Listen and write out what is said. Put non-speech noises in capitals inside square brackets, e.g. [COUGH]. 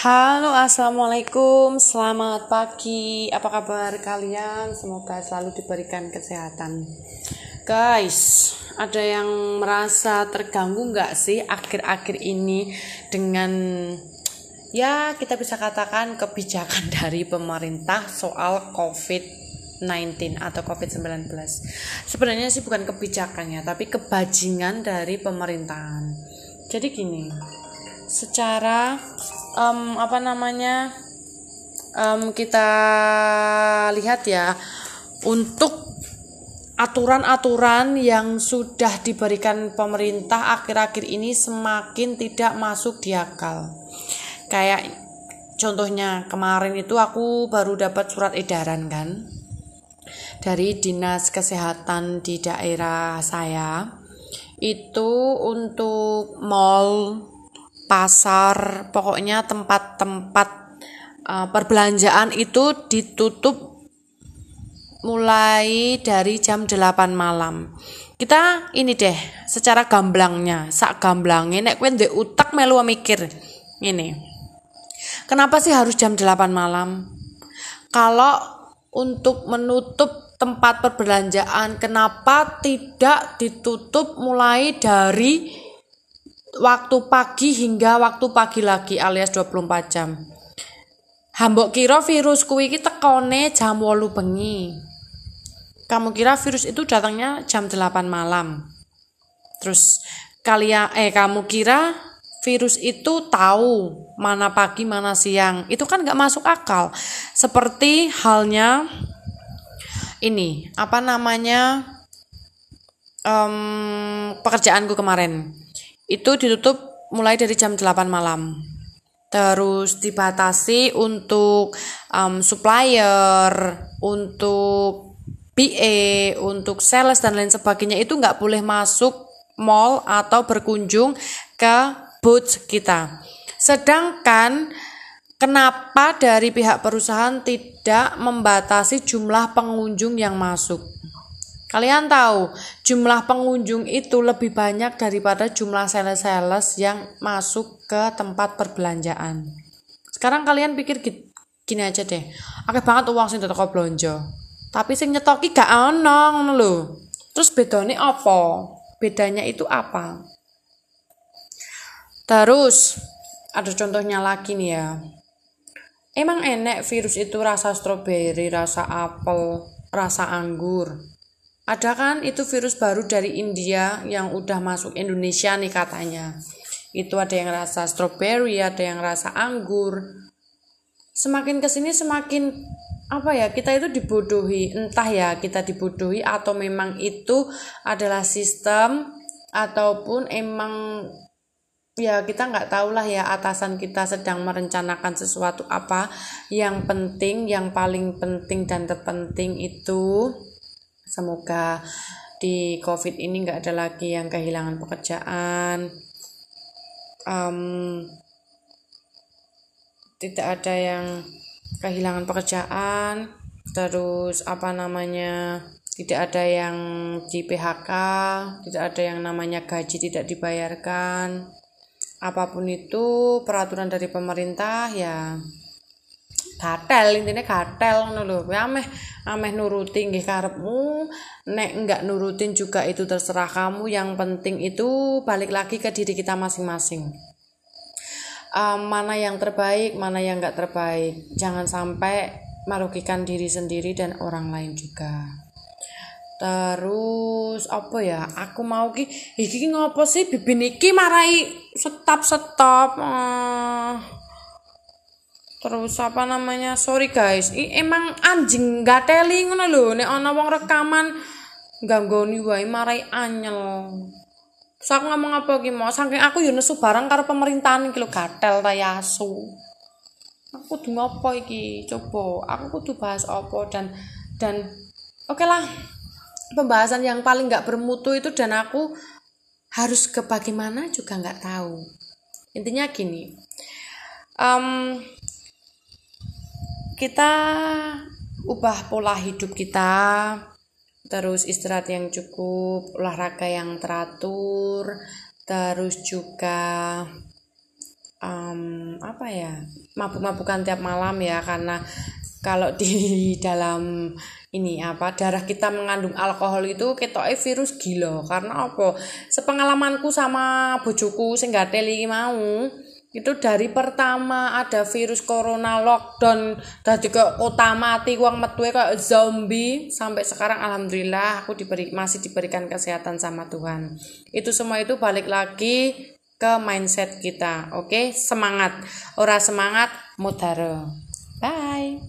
Halo, assalamualaikum, selamat pagi. Apa kabar kalian? Semoga selalu diberikan kesehatan. Guys, ada yang merasa terganggu nggak sih akhir-akhir ini dengan ya kita bisa katakan kebijakan [LAUGHS] dari pemerintah soal COVID-19 atau COVID-19. Sebenarnya sih bukan kebijakannya, tapi kebajingan dari pemerintahan. Jadi gini, secara um, apa namanya um, kita lihat ya untuk aturan-aturan yang sudah diberikan pemerintah akhir-akhir ini semakin tidak masuk di akal. Kayak contohnya kemarin itu aku baru dapat surat edaran kan dari Dinas Kesehatan di daerah saya itu untuk mall pasar, pokoknya tempat-tempat uh, perbelanjaan itu ditutup mulai dari jam 8 malam. Kita ini deh, secara gamblangnya, sak gamblangnya nek kowe ndek utak melu mikir. Ini. Kenapa sih harus jam 8 malam? Kalau untuk menutup tempat perbelanjaan, kenapa tidak ditutup mulai dari waktu pagi hingga waktu pagi lagi alias 24 jam. Hambok kira virus kuwi iki tekone jam 8 bengi. Kamu kira virus itu datangnya jam 8 malam. Terus kalian eh kamu kira virus itu tahu mana pagi mana siang. Itu kan nggak masuk akal. Seperti halnya ini, apa namanya? Um, pekerjaanku kemarin itu ditutup mulai dari jam 8 malam. Terus dibatasi untuk um, supplier, untuk BA, untuk sales dan lain sebagainya itu nggak boleh masuk mall atau berkunjung ke booth kita. Sedangkan kenapa dari pihak perusahaan tidak membatasi jumlah pengunjung yang masuk? Kalian tahu, jumlah pengunjung itu lebih banyak daripada jumlah sales-sales yang masuk ke tempat perbelanjaan. Sekarang kalian pikir gini aja deh. Akeh banget uang sing teko blonjo. Tapi sing nyetoki gak ono ngono lho. Terus bedanya apa? Bedanya itu apa? Terus ada contohnya lagi nih ya. Emang enek virus itu rasa stroberi, rasa apel, rasa anggur. Ada kan itu virus baru dari India yang udah masuk Indonesia nih katanya. Itu ada yang rasa strawberry, ada yang rasa anggur. Semakin ke sini semakin apa ya kita itu dibodohi entah ya kita dibodohi atau memang itu adalah sistem ataupun emang ya kita nggak tahu lah ya atasan kita sedang merencanakan sesuatu apa yang penting yang paling penting dan terpenting itu Semoga di COVID ini nggak ada lagi yang kehilangan pekerjaan. Um, tidak ada yang kehilangan pekerjaan. Terus apa namanya? Tidak ada yang di PHK, tidak ada yang namanya gaji tidak dibayarkan. Apa pun itu peraturan dari pemerintah ya gatel intinya gatel ngono lho. Ameh ameh nuruti nggih karepmu. Nek enggak nurutin juga itu terserah kamu. Yang penting itu balik lagi ke diri kita masing-masing. Um, mana yang terbaik mana yang enggak terbaik. Jangan sampai merugikan diri sendiri dan orang lain juga. Terus apa ya? Aku mau ki iki ngopo sih? Bibin iki marai stop stop. Uh, terus apa namanya sorry guys I, emang anjing gak teli ngono lho nek ana wong rekaman ganggoni wae marai anyel Terus aku ngomong apa ki mau saking aku yo nesu barang karo pemerintahan iki lho gatel ta yasu. Aku kudu ngopo iki? Coba aku kudu bahas apa dan dan oke okay lah pembahasan yang paling nggak bermutu itu dan aku harus ke bagaimana juga nggak tahu. Intinya gini. Um, kita ubah pola hidup kita terus istirahat yang cukup olahraga yang teratur terus juga um, apa ya mabuk-mabukan tiap malam ya karena kalau di [LAUGHS] dalam ini apa darah kita mengandung alkohol itu ketoknya virus gila. Karena apa? Sepengalamanku sama bojoku sing teli mau itu dari pertama ada virus corona lockdown dari ke kota mati uang metu kayak zombie. Sampai sekarang alhamdulillah aku diberi masih diberikan kesehatan sama Tuhan. Itu semua itu balik lagi ke mindset kita oke? Okay? semangat. Ora semangat mudaro. Bye